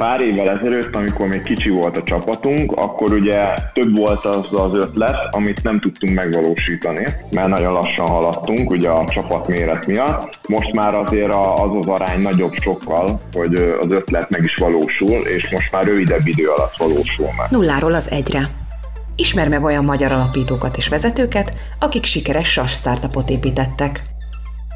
Pár évvel ezelőtt, amikor még kicsi volt a csapatunk, akkor ugye több volt az az ötlet, amit nem tudtunk megvalósítani, mert nagyon lassan haladtunk ugye a csapat méret miatt. Most már azért az az arány nagyobb sokkal, hogy az ötlet meg is valósul, és most már rövidebb idő alatt valósul meg. Nulláról az egyre. Ismer meg olyan magyar alapítókat és vezetőket, akik sikeres SAS startupot építettek.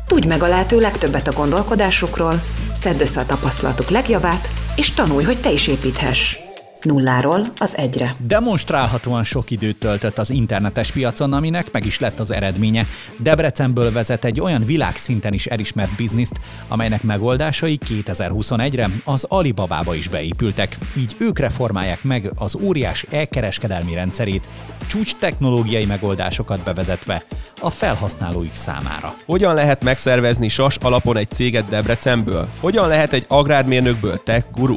Tudj meg a lehető legtöbbet a gondolkodásukról, szedd össze a tapasztalatuk legjavát, és tanulj, hogy te is építhess. Nulláról az egyre. Demonstrálhatóan sok időt töltött az internetes piacon, aminek meg is lett az eredménye. Debrecenből vezet egy olyan világszinten is elismert bizniszt, amelynek megoldásai 2021-re az Alibabába is beépültek. Így ők reformálják meg az óriás elkereskedelmi rendszerét, csúcs technológiai megoldásokat bevezetve a felhasználóik számára. Hogyan lehet megszervezni SAS alapon egy céget Debrecenből? Hogyan lehet egy agrármérnökből tech guru?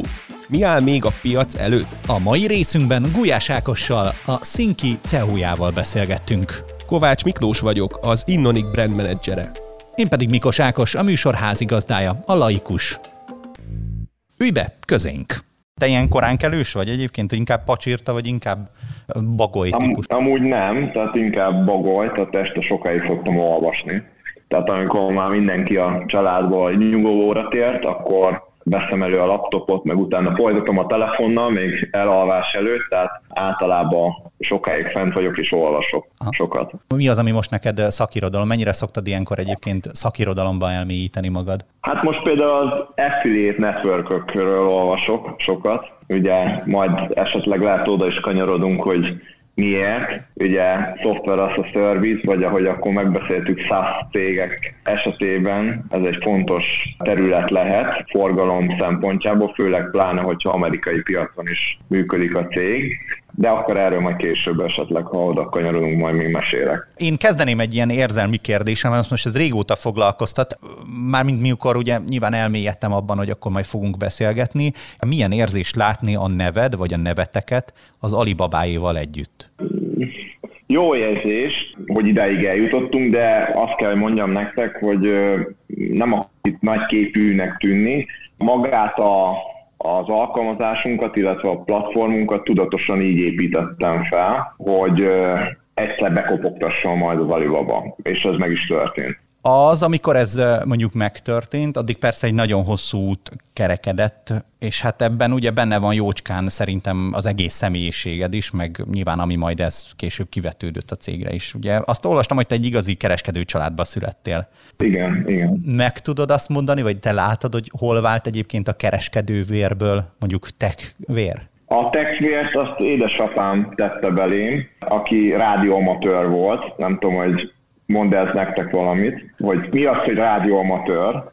Mi áll még a piac előtt? A mai részünkben Gulyás Ákossal, a Szinki ceo beszélgettünk. Kovács Miklós vagyok, az Innonic brand menedzsere. Én pedig Mikos Ákos, a műsor házigazdája, a laikus. Ülj be, közénk! Te ilyen korán kelős vagy egyébként, hogy inkább pacsírta, vagy inkább bagoly típus? Am, amúgy nem, tehát inkább bagoly, tehát este sokáig szoktam olvasni. Tehát amikor már mindenki a családból nyugovóra tért, akkor veszem elő a laptopot, meg utána folytatom a telefonnal, még elalvás előtt, tehát általában sokáig fent vagyok és olvasok Aha. sokat. Mi az, ami most neked szakirodalom? Mennyire szoktad ilyenkor egyébként szakirodalomban elmélyíteni magad? Hát most például az affiliate network olvasok sokat, ugye majd esetleg lehet oda is kanyarodunk, hogy Miért? Ugye software as a service, vagy ahogy akkor megbeszéltük SaaS cégek esetében ez egy fontos terület lehet forgalom szempontjából, főleg pláne, hogyha amerikai piacon is működik a cég de akkor erről majd később esetleg, ha oda kanyarodunk, majd még mesélek. Én kezdeném egy ilyen érzelmi kérdésem, mert most ez régóta foglalkoztat, mármint mikor ugye nyilván elmélyedtem abban, hogy akkor majd fogunk beszélgetni. Milyen érzést látni a neved, vagy a neveteket az Alibabáéval együtt? Jó érzés, hogy idáig eljutottunk, de azt kell, hogy mondjam nektek, hogy nem akar itt nagy képűnek tűnni. Magát a az alkalmazásunkat, illetve a platformunkat tudatosan így építettem fel, hogy egyszer bekopogtasson majd az Alibaba, és ez meg is történt. Az, amikor ez mondjuk megtörtént, addig persze egy nagyon hosszú út kerekedett, és hát ebben ugye benne van jócskán szerintem az egész személyiséged is, meg nyilván ami majd ez később kivetődött a cégre is. Ugye azt olvastam, hogy te egy igazi kereskedő családba születtél. Igen, igen. Meg tudod azt mondani, vagy te látod, hogy hol vált egyébként a kereskedő vérből mondjuk tech vér? A techvért azt édesapám tette belém, aki rádióamatőr volt, nem tudom, hogy mond ez nektek valamit, hogy mi az, hogy rádióamatőr.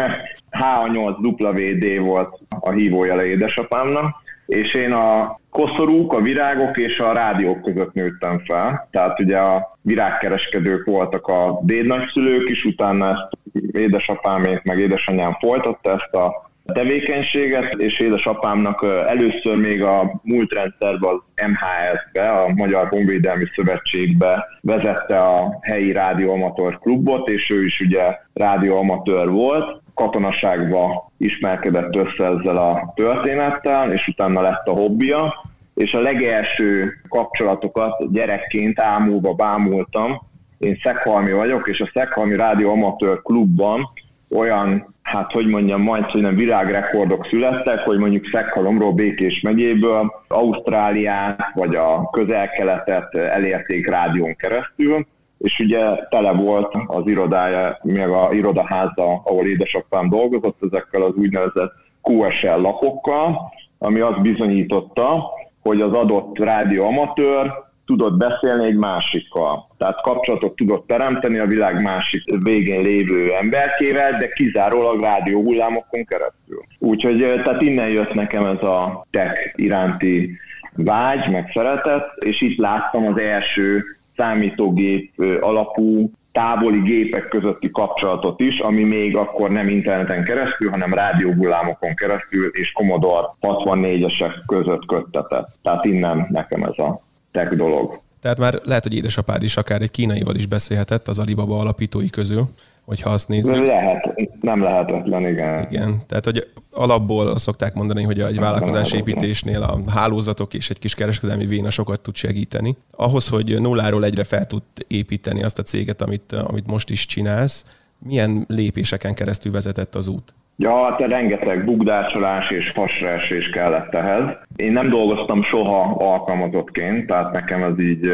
H8WD volt a hívójele édesapámnak, és én a koszorúk, a virágok és a rádiók között nőttem fel. Tehát ugye a virágkereskedők voltak a dédnagyszülők is, utána ezt édesapámék meg édesanyám folytatta ezt a tevékenységet, és édesapámnak először még a múlt rendszerben az MHS-be, a Magyar Honvédelmi Szövetségbe vezette a helyi rádióamatőr klubot, és ő is ugye rádióamatőr volt, katonaságba ismerkedett össze ezzel a történettel, és utána lett a hobbija, és a legelső kapcsolatokat gyerekként ámulva bámultam. Én Szekhalmi vagyok, és a Szekhalmi Rádió Amatőr Klubban olyan, hát hogy mondjam, majd, nem világrekordok születtek, hogy mondjuk Szekhalomról, Békés megyéből Ausztráliát vagy a közel-keletet elérték rádión keresztül, és ugye tele volt az irodája, meg a irodaháza, ahol édesapám dolgozott, ezekkel az úgynevezett QSL lapokkal, ami azt bizonyította, hogy az adott rádió amatőr tudott beszélni egy másikkal. Tehát kapcsolatot tudott teremteni a világ másik végén lévő emberkével, de kizárólag rádió hullámokon keresztül. Úgyhogy tehát innen jött nekem ez a tech iránti vágy, meg szeretet, és itt láttam az első számítógép alapú távoli gépek közötti kapcsolatot is, ami még akkor nem interneten keresztül, hanem rádióhullámokon keresztül és Commodore 64-esek között köttetett. Tehát innen nekem ez a tech dolog. Tehát már lehet, hogy édesapád is akár egy kínaival is beszélhetett az Alibaba alapítói közül. hogyha azt nézzük. Lehet, nem lehetetlen, igen. Igen, tehát hogy alapból szokták mondani, hogy egy vállalkozás építésnél a hálózatok és egy kis kereskedelmi véna sokat tud segíteni. Ahhoz, hogy nulláról egyre fel tud építeni azt a céget, amit, amit most is csinálsz, milyen lépéseken keresztül vezetett az út? Ja, hát rengeteg bugdácsolás és hasraesés kellett ehhez. Én nem dolgoztam soha alkalmazottként, tehát nekem ez így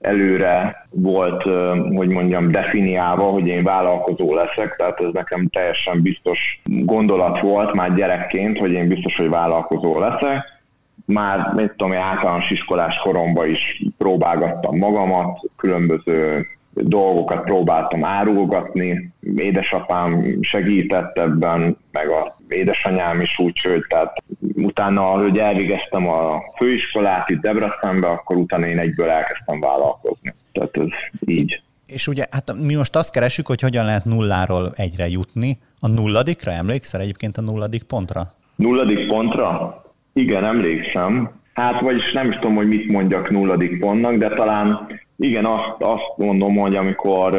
előre volt, hogy mondjam, definiálva, hogy én vállalkozó leszek, tehát ez nekem teljesen biztos gondolat volt már gyerekként, hogy én biztos, hogy vállalkozó leszek. Már, mit tudom, általános iskolás koromban is próbálgattam magamat, különböző dolgokat próbáltam árulgatni, édesapám segített ebben, meg a édesanyám is úgy, hogy tehát utána, hogy elvégeztem a főiskolát itt Debrecenbe, akkor utána én egyből elkezdtem vállalkozni. Tehát ez így. És ugye, hát mi most azt keresünk, hogy hogyan lehet nulláról egyre jutni. A nulladikra emlékszel egyébként a nulladik pontra? Nulladik pontra? Igen, emlékszem. Hát vagyis nem is tudom, hogy mit mondjak nulladik pontnak, de talán igen, azt, azt mondom, hogy amikor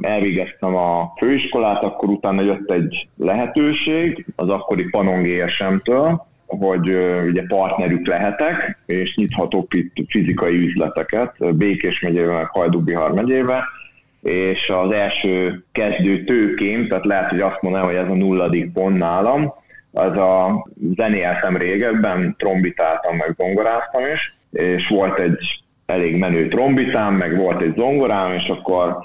elvégeztem a főiskolát, akkor utána jött egy lehetőség az akkori Panon GSM-től, hogy ugye partnerük lehetek, és nyithatok itt fizikai üzleteket Békés megyébe, meg Hajdú-Bihar megyébe, és az első kezdő tőkém, tehát lehet, hogy azt mondanám, hogy ez a nulladik pont nálam, az a zenéltem régebben, trombitáltam, meg zongoráztam is, és volt egy elég menő trombitám, meg volt egy zongorám, és akkor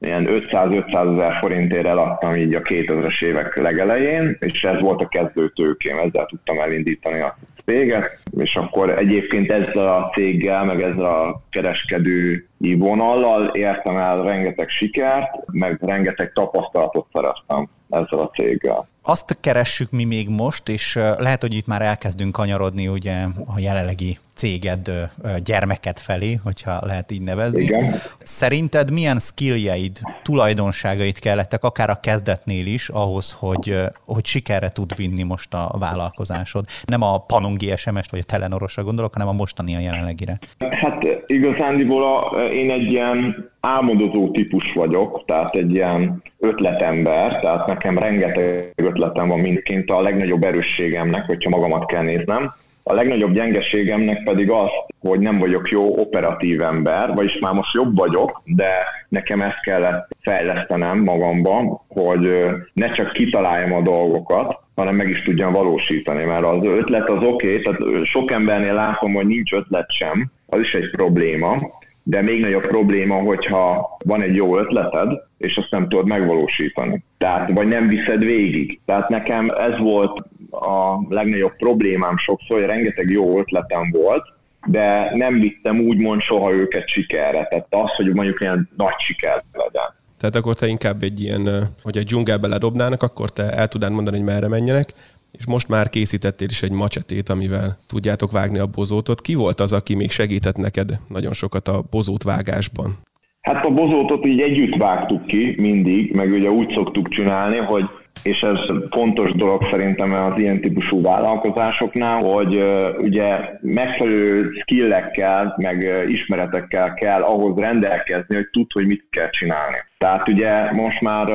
ilyen 500-500 ezer forintért eladtam így a 2000-es évek legelején, és ez volt a kezdő tőkém, ezzel tudtam elindítani a céget, és akkor egyébként ezzel a céggel, meg ezzel a kereskedői vonallal értem el rengeteg sikert, meg rengeteg tapasztalatot szereztem ezzel a céggel. Azt keressük mi még most, és lehet, hogy itt már elkezdünk kanyarodni ugye a jelenlegi céged gyermeked felé, hogyha lehet így nevezni. Igen. Szerinted milyen skilljeid, tulajdonságait kellettek, akár a kezdetnél is, ahhoz, hogy, hogy sikerre tud vinni most a vállalkozásod? Nem a Panongi SMS-t vagy a Telenorosra gondolok, hanem a mostani a jelenlegire. Hát igazándiból a, én egy ilyen álmodozó típus vagyok, tehát egy ilyen ötletember, tehát nekem rengeteg ötletem van mindként a legnagyobb erősségemnek, hogyha magamat kell néznem. A legnagyobb gyengeségemnek pedig az, hogy nem vagyok jó operatív ember, vagyis már most jobb vagyok, de nekem ezt kellett fejlesztenem magamba, hogy ne csak kitaláljam a dolgokat, hanem meg is tudjam valósítani, mert az ötlet az oké, okay, tehát sok embernél látom, hogy nincs ötlet sem, az is egy probléma, de még nagyobb probléma, hogyha van egy jó ötleted, és azt nem tudod megvalósítani. Tehát, vagy nem viszed végig. Tehát nekem ez volt a legnagyobb problémám sokszor, hogy rengeteg jó ötletem volt, de nem vittem úgymond soha őket sikerre. Tehát az, hogy mondjuk ilyen nagy siker legyen. Tehát akkor te inkább egy ilyen, hogy egy dzsungelbe ledobnának, akkor te el tudnád mondani, hogy merre menjenek, és most már készítettél is egy macsetét, amivel tudjátok vágni a bozótot. Ki volt az, aki még segített neked nagyon sokat a bozót vágásban? Hát a bozótot így együtt vágtuk ki mindig, meg ugye úgy szoktuk csinálni, hogy és ez fontos dolog szerintem az ilyen típusú vállalkozásoknál, hogy ugye megfelelő skillekkel, meg ismeretekkel kell ahhoz rendelkezni, hogy tud, hogy mit kell csinálni. Tehát ugye most már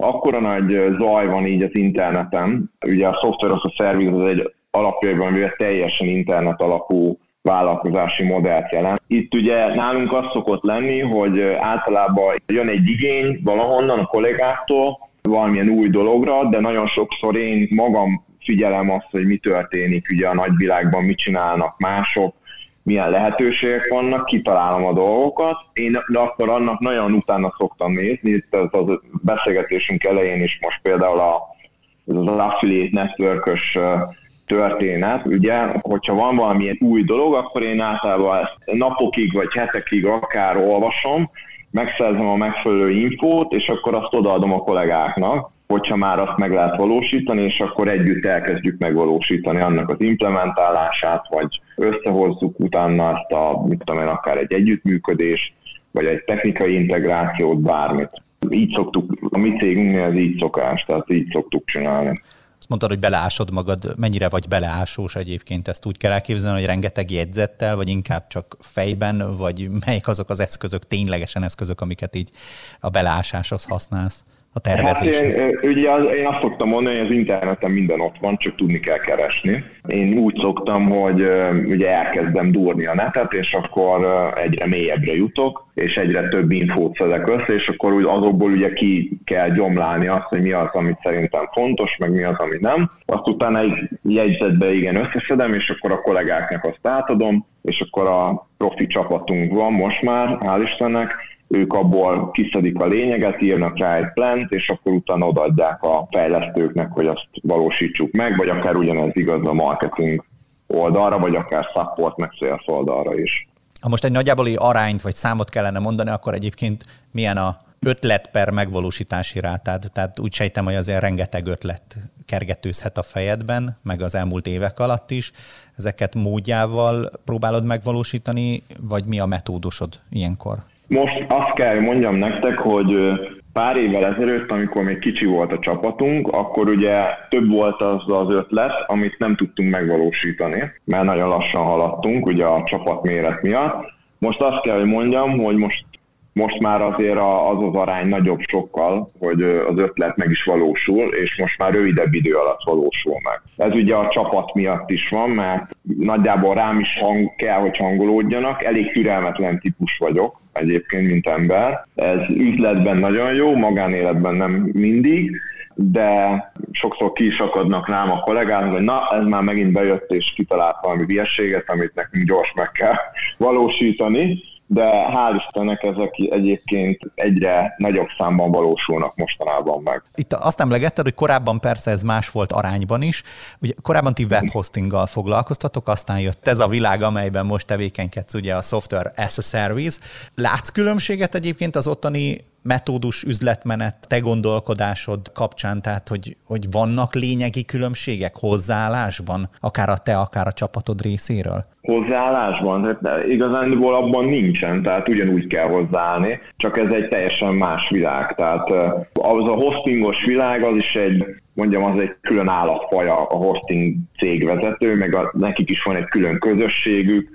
akkora nagy zaj van így az interneten, ugye a Software as a Service az egy alapjaiban véve teljesen internet alapú vállalkozási modellt jelent. Itt ugye nálunk az szokott lenni, hogy általában jön egy igény valahonnan a kollégáktól, valamilyen új dologra, de nagyon sokszor én magam figyelem azt, hogy mi történik ugye a nagyvilágban, mit csinálnak mások, milyen lehetőségek vannak, kitalálom a dolgokat. Én de akkor annak nagyon utána szoktam nézni, itt az, az beszélgetésünk elején is most például a, az affiliate network történet, ugye, hogyha van valamilyen új dolog, akkor én általában ezt napokig vagy hetekig akár olvasom, megszerzem a megfelelő infót, és akkor azt odaadom a kollégáknak, hogyha már azt meg lehet valósítani, és akkor együtt elkezdjük megvalósítani annak az implementálását, vagy összehozzuk utána ezt a, mit tudom én, akár egy együttműködés, vagy egy technikai integrációt, bármit. Így szoktuk, a mi cégünknél ez így szokás, tehát így szoktuk csinálni. Azt mondtad, hogy beleásod magad, mennyire vagy beleásós egyébként, ezt úgy kell elképzelni, hogy rengeteg jegyzettel, vagy inkább csak fejben, vagy melyik azok az eszközök, ténylegesen eszközök, amiket így a beleásáshoz használsz? A tervezéshez? Hát én, ugye én azt szoktam mondani, hogy az interneten minden ott van, csak tudni kell keresni. Én úgy szoktam, hogy ugye elkezdem durni a netet, és akkor egyre mélyebbre jutok, és egyre több infót szedek össze, és akkor úgy azokból ugye ki kell gyomlálni azt, hogy mi az, amit szerintem fontos, meg mi az, ami nem. Azt utána egy jegyzetbe igen összeszedem, és akkor a kollégáknak azt átadom, és akkor a profi csapatunk van most már, hál' Istennek, ők abból kiszedik a lényeget, írnak rá egy plant, és akkor utána odaadják a fejlesztőknek, hogy azt valósítsuk meg, vagy akár ugyanez igaz a marketing oldalra, vagy akár support meg sales oldalra is. Ha most egy nagyjából arányt vagy számot kellene mondani, akkor egyébként milyen a ötlet per megvalósítási rátád? Tehát úgy sejtem, hogy azért rengeteg ötlet kergetőzhet a fejedben, meg az elmúlt évek alatt is. Ezeket módjával próbálod megvalósítani, vagy mi a metódusod ilyenkor? Most azt kell, mondjam nektek, hogy pár évvel ezelőtt, amikor még kicsi volt a csapatunk, akkor ugye több volt az az ötlet, amit nem tudtunk megvalósítani, mert nagyon lassan haladtunk ugye a csapat méret miatt. Most azt kell, hogy mondjam, hogy most most már azért az az arány nagyobb sokkal, hogy az ötlet meg is valósul, és most már rövidebb idő alatt valósul meg. Ez ugye a csapat miatt is van, mert nagyjából rám is hang, kell, hogy hangolódjanak. Elég türelmetlen típus vagyok egyébként, mint ember. Ez üzletben nagyon jó, magánéletben nem mindig, de sokszor ki is akadnak rám a kollégák, hogy na, ez már megint bejött és kitalált valami hülyeséget, amit nekünk gyors meg kell valósítani de hál' Istennek ezek egyébként egyre nagyobb számban valósulnak mostanában meg. Itt azt emlegetted, hogy korábban persze ez más volt arányban is. Ugye korábban ti webhostinggal foglalkoztatok, aztán jött ez a világ, amelyben most tevékenykedsz, ugye a Software as a Service. Látsz különbséget egyébként az ottani metódus, üzletmenet, te gondolkodásod kapcsán, tehát hogy, hogy vannak lényegi különbségek hozzáállásban, akár a te, akár a csapatod részéről? Hozzáállásban? Tehát igazándiból abban nincsen, tehát ugyanúgy kell hozzáállni, csak ez egy teljesen más világ. Tehát az a hostingos világ az is egy mondjam, az egy külön állatfaj a hosting cégvezető, meg a, nekik is van egy külön közösségük,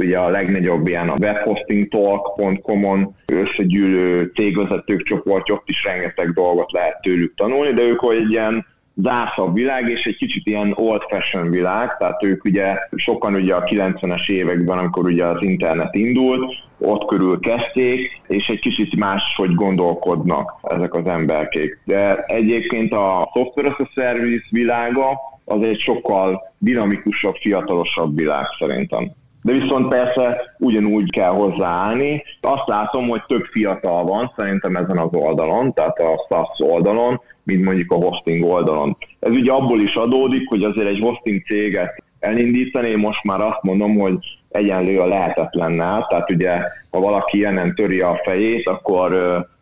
ugye a legnagyobb ilyen a webhostingtalk.com-on összegyűlő cégvezetők csoportja, ott is rengeteg dolgot lehet tőlük tanulni, de ők egy ilyen zársabb világ, és egy kicsit ilyen old fashion világ, tehát ők ugye sokan ugye a 90-es években, amikor ugye az internet indult, ott körül kezdték, és egy kicsit máshogy gondolkodnak ezek az emberkék. De egyébként a software as a service világa az egy sokkal dinamikusabb, fiatalosabb világ szerintem. De viszont persze ugyanúgy kell hozzáállni. Azt látom, hogy több fiatal van szerintem ezen az oldalon, tehát a SaaS oldalon, mint mondjuk a hosting oldalon. Ez ugye abból is adódik, hogy azért egy hosting céget elindítani, most már azt mondom, hogy egyenlő a lehetetlennel, tehát ugye ha valaki ilyenen töri a fejét, akkor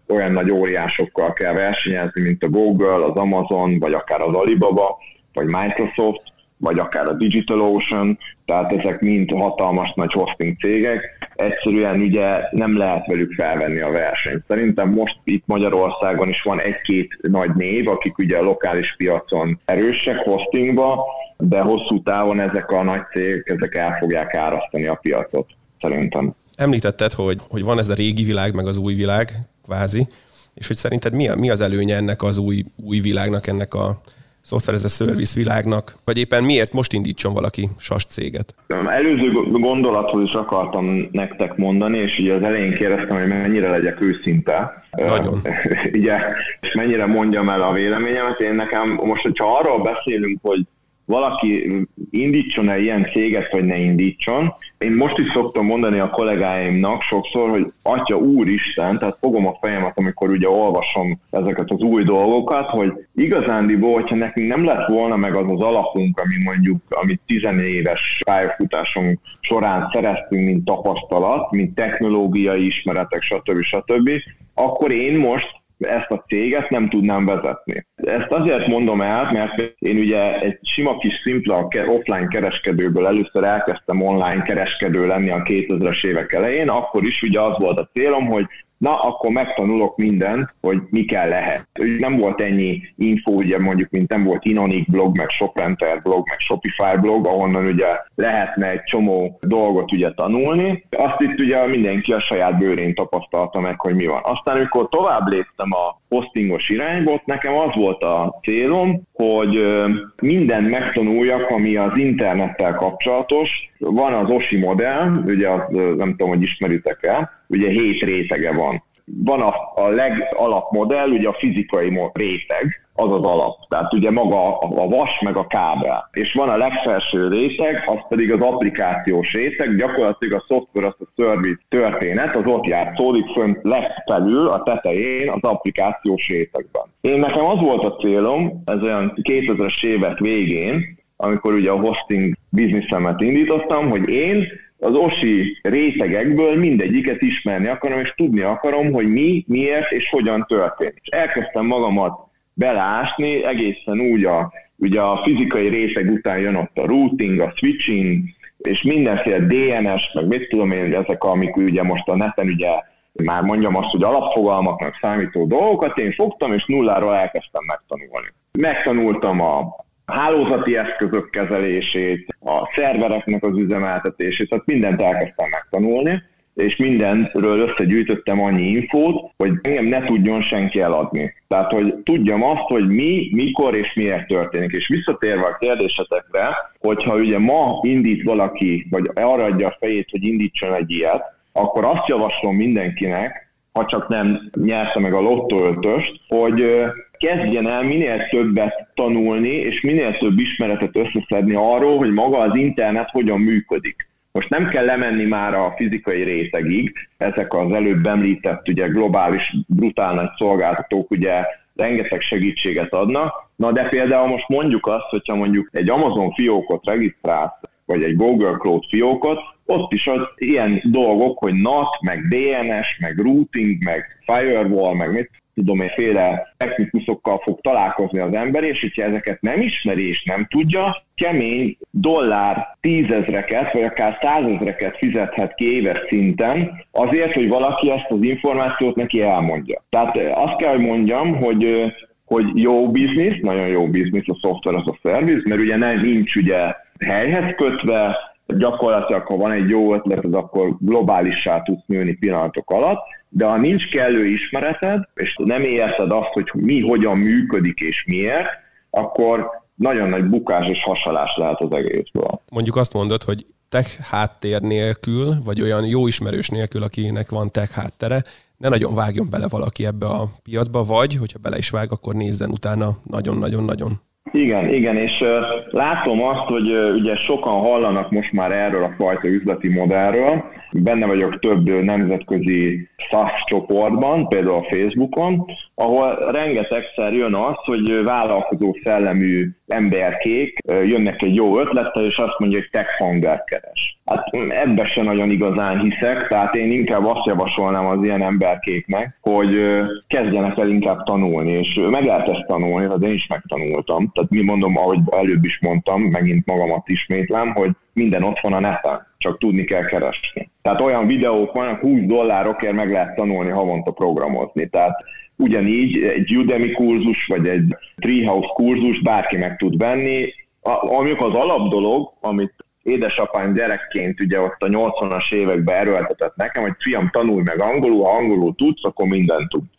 olyan nagy óriásokkal kell versenyezni, mint a Google, az Amazon, vagy akár az Alibaba, vagy Microsoft, vagy akár a DigitalOcean, tehát ezek mind hatalmas nagy hosting cégek, egyszerűen ugye nem lehet velük felvenni a versenyt. Szerintem most itt Magyarországon is van egy-két nagy név, akik ugye a lokális piacon erősek hostingba, de hosszú távon ezek a nagy cégek, ezek el fogják árasztani a piacot, szerintem. Említetted, hogy, hogy van ez a régi világ, meg az új világ, kvázi, és hogy szerinted mi, a, mi az előnye ennek az új, új világnak, ennek a software as a service világnak, vagy éppen miért most indítson valaki SAS céget? Előző gondolathoz is akartam nektek mondani, és ugye az elején kérdeztem, hogy mennyire legyek őszinte. Nagyon. ugye, és mennyire mondjam el a véleményemet. Én nekem most, hogyha arról beszélünk, hogy valaki indítson-e ilyen céget, vagy ne indítson. Én most is szoktam mondani a kollégáimnak sokszor, hogy Atya Úristen, tehát fogom a fejemet, amikor ugye olvasom ezeket az új dolgokat, hogy igazándiból, hogyha nekünk nem lett volna meg az az alapunk, ami mondjuk, amit tizenéves pályafutásunk során szereztünk, mint tapasztalat, mint technológiai ismeretek, stb. stb., akkor én most ezt a céget nem tudnám vezetni. Ezt azért mondom el, mert én ugye egy sima kis szimpla offline kereskedőből először elkezdtem online kereskedő lenni a 2000-es évek elején, akkor is ugye az volt a célom, hogy na akkor megtanulok mindent, hogy mi kell lehet. Nem volt ennyi info, ugye mondjuk, mint nem volt Inonic blog, meg Shoprenter blog, meg Shopify blog, ahonnan ugye lehetne egy csomó dolgot ugye tanulni. Azt itt ugye mindenki a saját bőrén tapasztalta meg, hogy mi van. Aztán, amikor tovább léptem a hostingos irányba, ott nekem az volt a célom, hogy mindent megtanuljak, ami az internettel kapcsolatos. Van az OSI modell, ugye az, nem tudom, hogy ismeritek-e, ugye hét rétege van. Van a, a legalapmodell, ugye a fizikai réteg, az az alap. Tehát ugye maga a vas, meg a kábel. És van a legfelső réteg, az pedig az applikációs réteg, gyakorlatilag a szoftver, az a service történet, az ott játszódik fönt legfelül a tetején az applikációs rétegben. Én nekem az volt a célom, ez olyan 2000-es évek végén, amikor ugye a hosting bizniszemet indítottam, hogy én az OSI rétegekből mindegyiket ismerni akarom, és tudni akarom, hogy mi, miért és hogyan történik. És elkezdtem magamat beleásni, egészen úgy a, ugye a fizikai részeg után jön ott a routing, a switching, és mindenféle DNS, meg mit tudom én, ezek, amik ugye most a neten ugye már mondjam azt, hogy alapfogalmaknak számító dolgokat, én fogtam, és nulláról elkezdtem megtanulni. Megtanultam a hálózati eszközök kezelését, a szervereknek az üzemeltetését, tehát mindent elkezdtem megtanulni, és mindenről összegyűjtöttem annyi infót, hogy engem ne tudjon senki eladni. Tehát, hogy tudjam azt, hogy mi, mikor és miért történik. És visszatérve a kérdésetekre, hogyha ugye ma indít valaki, vagy arra adja a fejét, hogy indítson egy ilyet, akkor azt javaslom mindenkinek, ha csak nem nyerte meg a lottóöltöst, hogy kezdjen el minél többet tanulni, és minél több ismeretet összeszedni arról, hogy maga az internet hogyan működik. Most nem kell lemenni már a fizikai rétegig, ezek az előbb említett ugye globális brutál nagy szolgáltatók ugye rengeteg segítséget adnak, na de például most mondjuk azt, hogyha mondjuk egy Amazon fiókot regisztrálsz, vagy egy Google Cloud fiókot, ott is az ilyen dolgok, hogy NAT, meg DNS, meg routing, meg firewall, meg mit tudom én, féle technikusokkal fog találkozni az ember, és hogyha ezeket nem ismeri és nem tudja, kemény dollár tízezreket, vagy akár százezreket fizethet ki éves szinten azért, hogy valaki ezt az információt neki elmondja. Tehát azt kell, hogy mondjam, hogy hogy jó biznisz, nagyon jó biznisz a szoftver az a szerviz, mert ugye nem, nincs ugye helyhez kötve, gyakorlatilag ha van egy jó ötlet, az akkor globálissá tudsz nőni pillanatok alatt, de ha nincs kellő ismereted, és nem érted azt, hogy mi hogyan működik és miért, akkor nagyon nagy bukás és hasalás lehet az egészből. Mondjuk azt mondod, hogy tech háttér nélkül, vagy olyan jó ismerős nélkül, akinek van tech háttere, ne nagyon vágjon bele valaki ebbe a piacba, vagy, hogyha bele is vág, akkor nézzen utána nagyon-nagyon-nagyon. Igen, igen, és látom azt, hogy ugye sokan hallanak most már erről a fajta üzleti modellről. Benne vagyok több nemzetközi SaaS csoportban, például a Facebookon, ahol rengetegszer jön az, hogy vállalkozó szellemű emberkék jönnek egy jó ötlettel, és azt mondja, hogy tech founder keres. Hát ebbe se nagyon igazán hiszek, tehát én inkább azt javasolnám az ilyen emberkéknek, hogy kezdjenek el inkább tanulni, és meg lehet ezt tanulni, tehát én is megtanultam. Tehát mi mondom, ahogy előbb is mondtam, megint magamat ismétlem, hogy minden ott van a neten, csak tudni kell keresni. Tehát olyan videók vannak, 20 dollárokért meg lehet tanulni havonta programozni. Tehát ugyanígy egy Udemy kurzus, vagy egy Treehouse kurzus bárki meg tud venni. Amik az alap dolog, amit édesapám gyerekként ugye ott a 80-as években erőltetett nekem, hogy fiam, tanulj meg angolul, ha angolul tudsz, akkor mindent tudsz.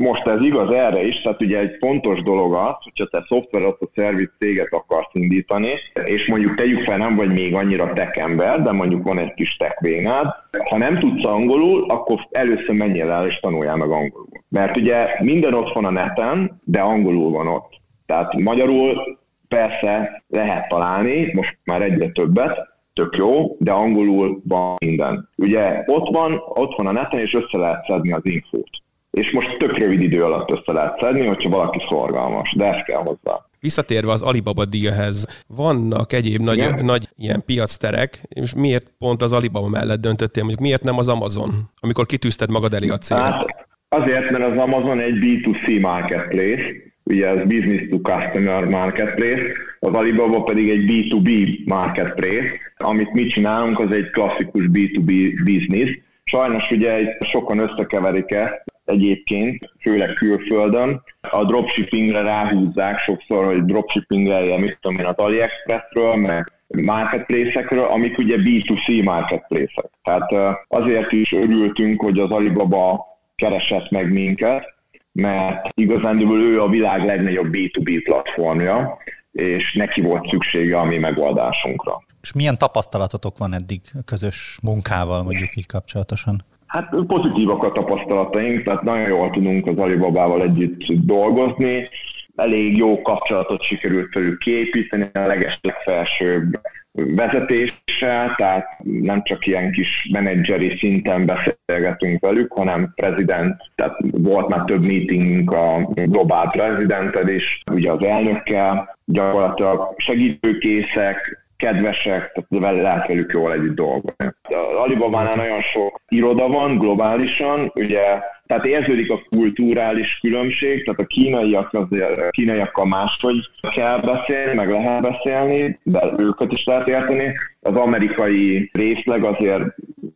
Most ez igaz erre is, tehát ugye egy fontos dolog az, hogyha te szoftver a szerviz céget akarsz indítani, és mondjuk tegyük fel, nem vagy még annyira tech ember, de mondjuk van egy kis tech vénád, ha nem tudsz angolul, akkor először menjél el és tanuljál meg angolul. Mert ugye minden ott van a neten, de angolul van ott. Tehát magyarul persze lehet találni, most már egyre többet, tök jó, de angolul van minden. Ugye ott van, ott van a neten, és össze lehet szedni az infót és most tök rövid idő alatt össze lehet szedni, hogyha valaki szorgalmas, de ez kell hozzá. Visszatérve az Alibaba díjhez, vannak egyéb nagy, nagy ilyen piacterek, és miért pont az Alibaba mellett döntöttél, mondjuk miért nem az Amazon, amikor kitűzted magad elé a célt? Hát azért, mert az Amazon egy B2C marketplace, ugye ez business to customer marketplace, az Alibaba pedig egy B2B marketplace, amit mi csinálunk, az egy klasszikus B2B business, Sajnos ugye sokan összekeverik ezt, egyébként, főleg külföldön. A dropshippingre ráhúzzák sokszor, hogy dropshippingelje, mit tudom én, az AliExpressről, meg marketplace-ekről, amik ugye B2C marketplace-ek. Tehát azért is örültünk, hogy az Alibaba keresett meg minket, mert igazán ő a világ legnagyobb B2B platformja, és neki volt szüksége a mi megoldásunkra. És milyen tapasztalatotok van eddig közös munkával, mondjuk így kapcsolatosan? Hát pozitívak a tapasztalataink, tehát nagyon jól tudunk az Alibabával együtt dolgozni, elég jó kapcsolatot sikerült velük kiépíteni a leges legfelsőbb vezetéssel, tehát nem csak ilyen kis menedzseri szinten beszélgetünk velük, hanem prezident, tehát volt már több meetingünk a globál prezidented is, ugye az elnökkel, gyakorlatilag segítőkészek, kedvesek, tehát lehet velük jól együtt dolgozni. Alibabánál nagyon sok iroda van globálisan, ugye tehát érződik a kulturális különbség, tehát a kínaiak azért a kínaiakkal máshogy kell beszélni, meg lehet beszélni, de őket is lehet érteni. Az amerikai részleg azért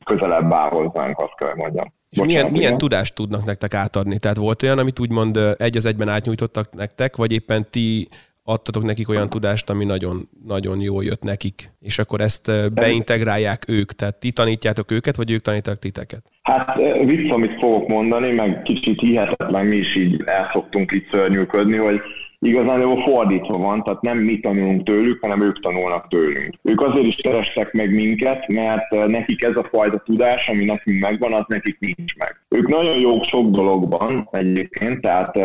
közelebb áll hozzánk, azt kell mondjam. És milyen, milyen tudást tudnak nektek átadni? Tehát volt olyan, amit úgymond egy az egyben átnyújtottak nektek, vagy éppen ti adtatok nekik olyan tudást, ami nagyon, nagyon jól jött nekik, és akkor ezt beintegrálják ők, tehát ti tanítjátok őket, vagy ők tanítanak titeket? Hát vicc, amit fogok mondani, meg kicsit hihetetlen, mi is így el szoktunk itt szörnyűködni, hogy igazán fordítva van, tehát nem mi tanulunk tőlük, hanem ők tanulnak tőlünk. Ők azért is kerestek meg minket, mert nekik ez a fajta tudás, ami nekünk megvan, az nekik nincs meg. Ők nagyon jók sok dologban egyébként, tehát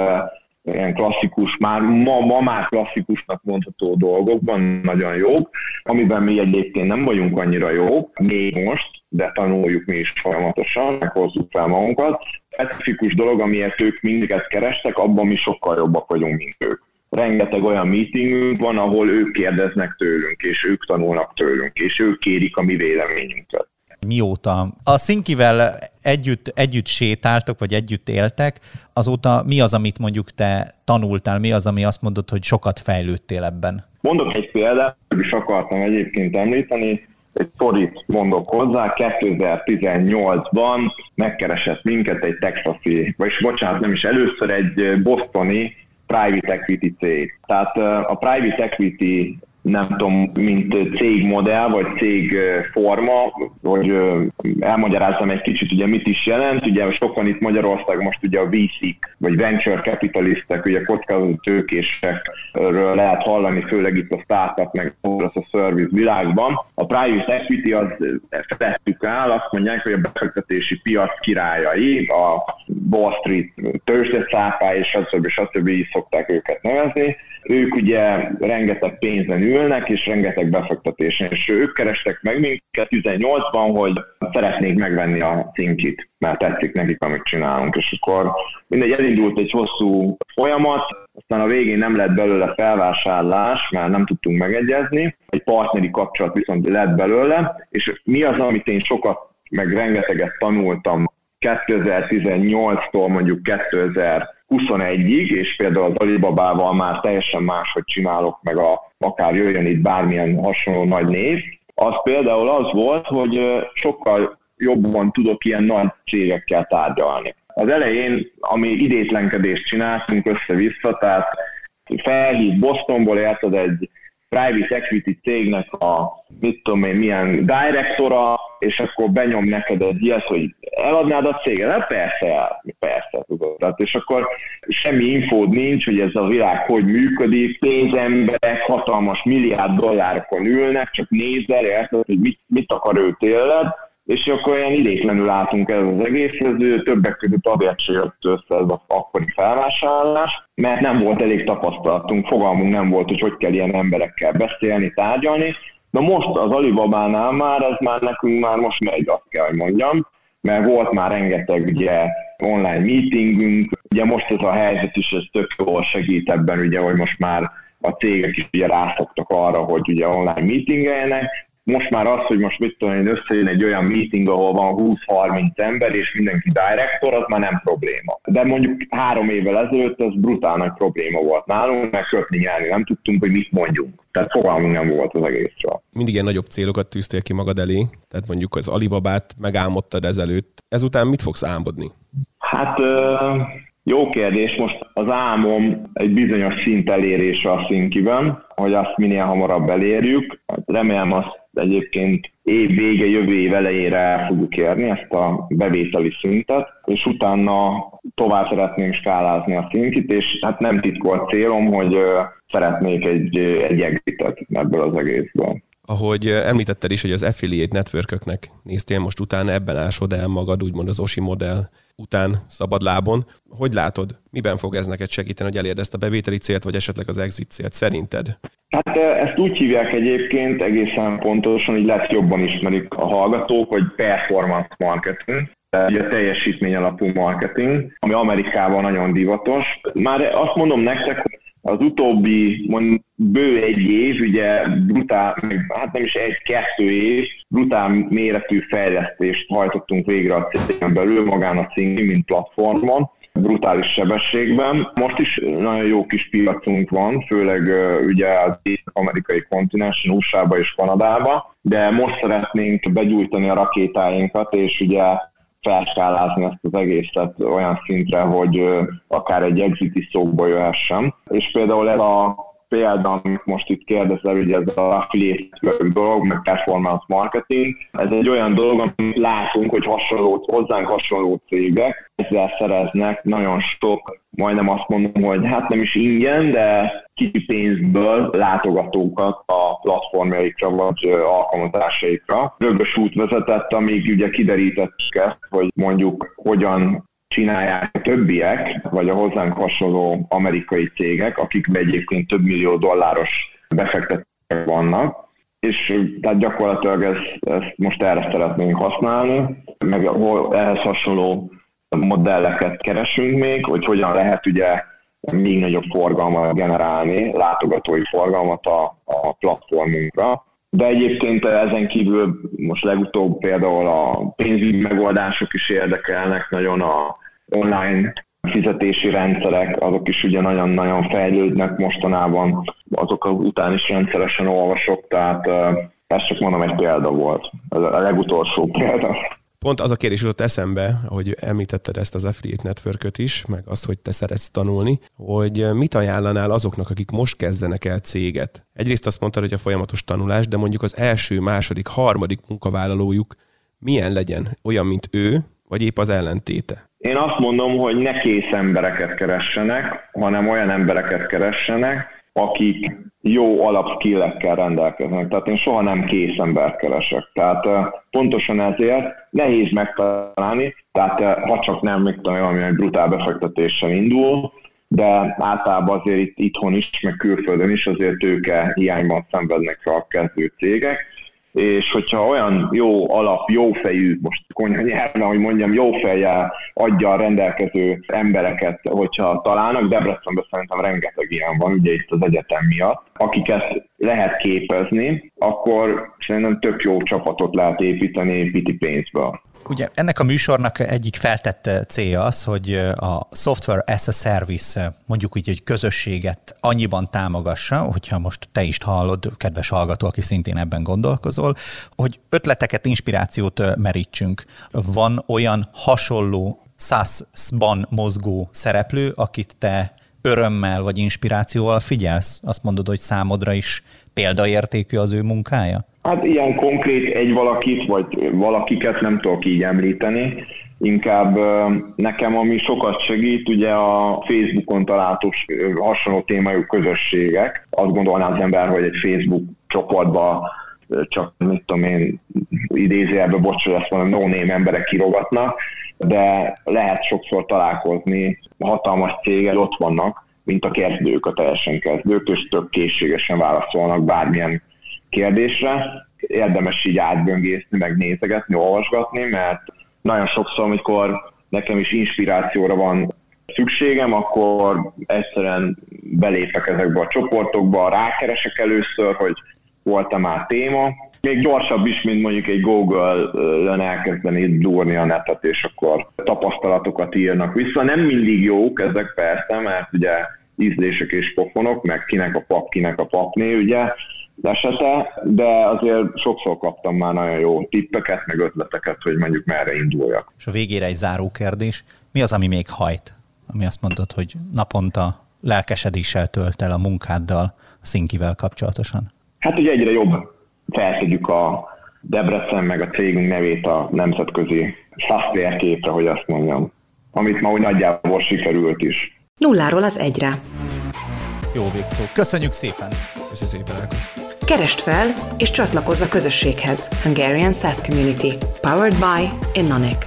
ilyen klasszikus, már ma, ma már klasszikusnak mondható dolgokban nagyon jók, amiben mi egyébként nem vagyunk annyira jók, még most, de tanuljuk mi is folyamatosan, meghozzuk fel magunkat. Specifikus dolog, amiért ők mindiket kerestek, abban mi sokkal jobbak vagyunk, mint ők. Rengeteg olyan meetingünk van, ahol ők kérdeznek tőlünk, és ők tanulnak tőlünk, és ők kérik a mi véleményünket mióta a Szinkivel együtt, együtt sétáltok, vagy együtt éltek, azóta mi az, amit mondjuk te tanultál, mi az, ami azt mondod, hogy sokat fejlődtél ebben? Mondok egy példát, is akartam egyébként említeni, egy sztorit mondok hozzá, 2018-ban megkeresett minket egy texasi, vagy bocsánat, nem is először egy bostoni private equity cég. Tehát a private equity nem tudom, mint cégmodell, vagy cégforma, hogy elmagyarázzam egy kicsit, ugye mit is jelent. Ugye sokan itt Magyarország most ugye a vc vagy venture capitalistek, ugye kockázatú tőkésekről lehet hallani, főleg itt a startup, meg a service világban. A private equity az fedettük el, azt mondják, hogy a befektetési piac királyai, a Wall Street tőzsdecápá, és stb. stb. is szokták őket nevezni ők ugye rengeteg pénzen ülnek, és rengeteg befektetésen, és ők kerestek meg minket 18-ban, hogy szeretnék megvenni a cinkit, mert tetszik nekik, amit csinálunk, és akkor mindegy, elindult egy hosszú folyamat, aztán a végén nem lett belőle felvásárlás, mert nem tudtunk megegyezni, egy partneri kapcsolat viszont lett belőle, és mi az, amit én sokat, meg rengeteget tanultam 2018-tól mondjuk 2000 21-ig, és például az Alibabával már teljesen máshogy csinálok, meg a, akár jöjjön itt bármilyen hasonló nagy név, az például az volt, hogy sokkal jobban tudok ilyen nagy cégekkel tárgyalni. Az elején, ami idétlenkedést csináltunk össze-vissza, tehát felhív Bostonból, érted egy private equity cégnek a, mit tudom én, milyen direktora, és akkor benyom neked egy ilyet, hogy eladnád a céget? Hát persze, persze, tudod. Tehát, és akkor semmi infód nincs, hogy ez a világ hogy működik, pénzemberek hatalmas milliárd dollárokon ülnek, csak nézel, érted, hogy mit, mit akar ő tőled, és akkor olyan idétlenül álltunk el az egészhez, többek között azért se jött össze ez az akkori felvásárlás, mert nem volt elég tapasztalatunk, fogalmunk nem volt, hogy hogy kell ilyen emberekkel beszélni, tárgyalni. Na most az Alibabánál már, ez már nekünk már most megy, azt kell, hogy mondjam, mert volt már rengeteg ugye online meetingünk, ugye most ez a helyzet is, ez tök jól segít ebben, ugye, hogy most már a cégek is ugye rászoktak arra, hogy ugye online meetingeljenek, most már az, hogy most mit tudom én, összejön egy olyan meeting, ahol van 20-30 ember, és mindenki director, az már nem probléma. De mondjuk három évvel ezelőtt ez brutál nagy probléma volt nálunk, mert kötni nyelni nem tudtunk, hogy mit mondjunk. Tehát fogalmunk nem volt az egészről. Mindig ilyen nagyobb célokat tűztél ki magad elé, tehát mondjuk az Alibabát megálmodtad ezelőtt. Ezután mit fogsz álmodni? Hát jó kérdés, most az álmom egy bizonyos szint elérése a szinkiben, hogy azt minél hamarabb elérjük. Remélem azt egyébként év vége, jövő év elejére el fogjuk érni ezt a bevételi szintet, és utána tovább szeretnénk skálázni a szintit, és hát nem titkolt célom, hogy szeretnék egy, egy exitet ebből az egészből. Ahogy említetted is, hogy az affiliate networköknek néztél most utána, ebben ásod el magad, úgymond az OSI modell után szabadlábon. Hogy látod, miben fog ez neked segíteni, hogy elérd ezt a bevételi célt, vagy esetleg az exit célt szerinted? Hát ezt úgy hívják egyébként egészen pontosan, hogy lesz jobban ismerik a hallgatók, hogy performance marketing, ugye teljesítmény alapú marketing, ami Amerikában nagyon divatos. Már azt mondom nektek, hogy az utóbbi mond, bő egy év, ugye brutál, hát nem is egy-kettő év, brutál méretű fejlesztést hajtottunk végre a cégen belül, magán a cég, mint platformon, brutális sebességben. Most is nagyon jó kis piacunk van, főleg ugye az amerikai kontinensen, USA-ba és Kanadába, de most szeretnénk begyújtani a rakétáinkat, és ugye felskálázni ezt az egészet olyan szintre, hogy akár egy exit is szóba jöhessen. És például ez a példa, amit most itt kérdezel, hogy ez a affiliate dolog, meg performance marketing, ez egy olyan dolog, amit látunk, hogy hasonló, hozzánk hasonló cégek ezzel szereznek nagyon sok, majdnem azt mondom, hogy hát nem is ingyen, de kicsi pénzből látogatókat a platformjaikra vagy alkalmazásaikra. Rögös út vezetett, amíg ugye kiderítettük ezt, hogy mondjuk hogyan csinálják a többiek, vagy a hozzánk hasonló amerikai cégek, akik egyébként több millió dolláros befektetők vannak, és tehát gyakorlatilag ezt, ezt most erre szeretnénk használni, meg ehhez hasonló modelleket keresünk még, hogy hogyan lehet ugye még nagyobb forgalmat generálni, látogatói forgalmat a, a platformunkra. De egyébként ezen kívül most legutóbb például a pénzügyi megoldások is érdekelnek, nagyon a online fizetési rendszerek, azok is ugye nagyon-nagyon fejlődnek mostanában, azok után is rendszeresen olvasok, tehát ez csak mondom egy példa volt, ez a legutolsó példa. Pont az a kérdés jutott eszembe, hogy említetted ezt az affiliate network is, meg azt, hogy te szeretsz tanulni, hogy mit ajánlanál azoknak, akik most kezdenek el céget? Egyrészt azt mondtad, hogy a folyamatos tanulás, de mondjuk az első, második, harmadik munkavállalójuk milyen legyen? Olyan, mint ő, vagy épp az ellentéte? Én azt mondom, hogy ne kész embereket keressenek, hanem olyan embereket keressenek, akik jó alapskillekkel rendelkeznek. Tehát én soha nem kész ember keresek. Tehát pontosan ezért nehéz megtalálni, tehát ha csak nem, mit tudom, valami egy brutál befektetéssel indul, de általában azért itt itthon is, meg külföldön is azért tőke hiányban szenvednek a kezdő cégek, és hogyha olyan jó alap, jó fejű, most konyha nyelven, hogy mondjam, jó fejjel adja a rendelkező embereket, hogyha találnak, Debrecenben szerintem rengeteg ilyen van, ugye itt az egyetem miatt, akiket lehet képezni, akkor szerintem több jó csapatot lehet építeni építi pénzből. Ugye ennek a műsornak egyik feltett célja az, hogy a software as a service, mondjuk úgy egy közösséget annyiban támogassa, hogyha most te is hallod, kedves hallgató, aki szintén ebben gondolkozol, hogy ötleteket, inspirációt merítsünk. Van olyan hasonló SaaS-ban mozgó szereplő, akit te örömmel vagy inspirációval figyelsz? Azt mondod, hogy számodra is példaértékű az ő munkája? Hát ilyen konkrét egy valakit, vagy valakiket nem tudok így említeni. Inkább nekem, ami sokat segít, ugye a Facebookon található hasonló témájú közösségek. Azt gondolná az ember, hogy egy Facebook csoportba csak, mit tudom én, idézőjelbe, bocs, hogy ezt mondom, no-name emberek kirogatnak, de lehet sokszor találkozni hatalmas cégek, ott vannak, mint a kezdők, a teljesen kezdők, és tök készségesen válaszolnak bármilyen kérdésre. Érdemes így átböngészni, meg nézegetni, olvasgatni, mert nagyon sokszor, amikor nekem is inspirációra van szükségem, akkor egyszerűen belépek ezekbe a csoportokba, rákeresek először, hogy volt-e már téma, még gyorsabb is, mint mondjuk egy Google-ön elkezdeni durni a netet, és akkor tapasztalatokat írnak vissza. Nem mindig jók ezek persze, mert ugye ízlések és pofonok, meg kinek a pap, kinek a papné, ugye, esete, de azért sokszor kaptam már nagyon jó tippeket, meg ötleteket, hogy mondjuk merre induljak. És a végére egy záró kérdés. Mi az, ami még hajt? Ami azt mondod, hogy naponta lelkesedéssel tölt el a munkáddal a szinkivel kapcsolatosan? Hát ugye egyre jobb feltegyük a Debrecen meg a cégünk nevét a nemzetközi software hogy azt mondjam, amit ma úgy nagyjából sikerült is. Nulláról az egyre. Jó végszó. Köszönjük szépen! Köszönjük szépen, Keresd fel és csatlakozz a közösséghez. Hungarian SaaS Community. Powered by Innonic.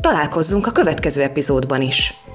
Találkozzunk a következő epizódban is.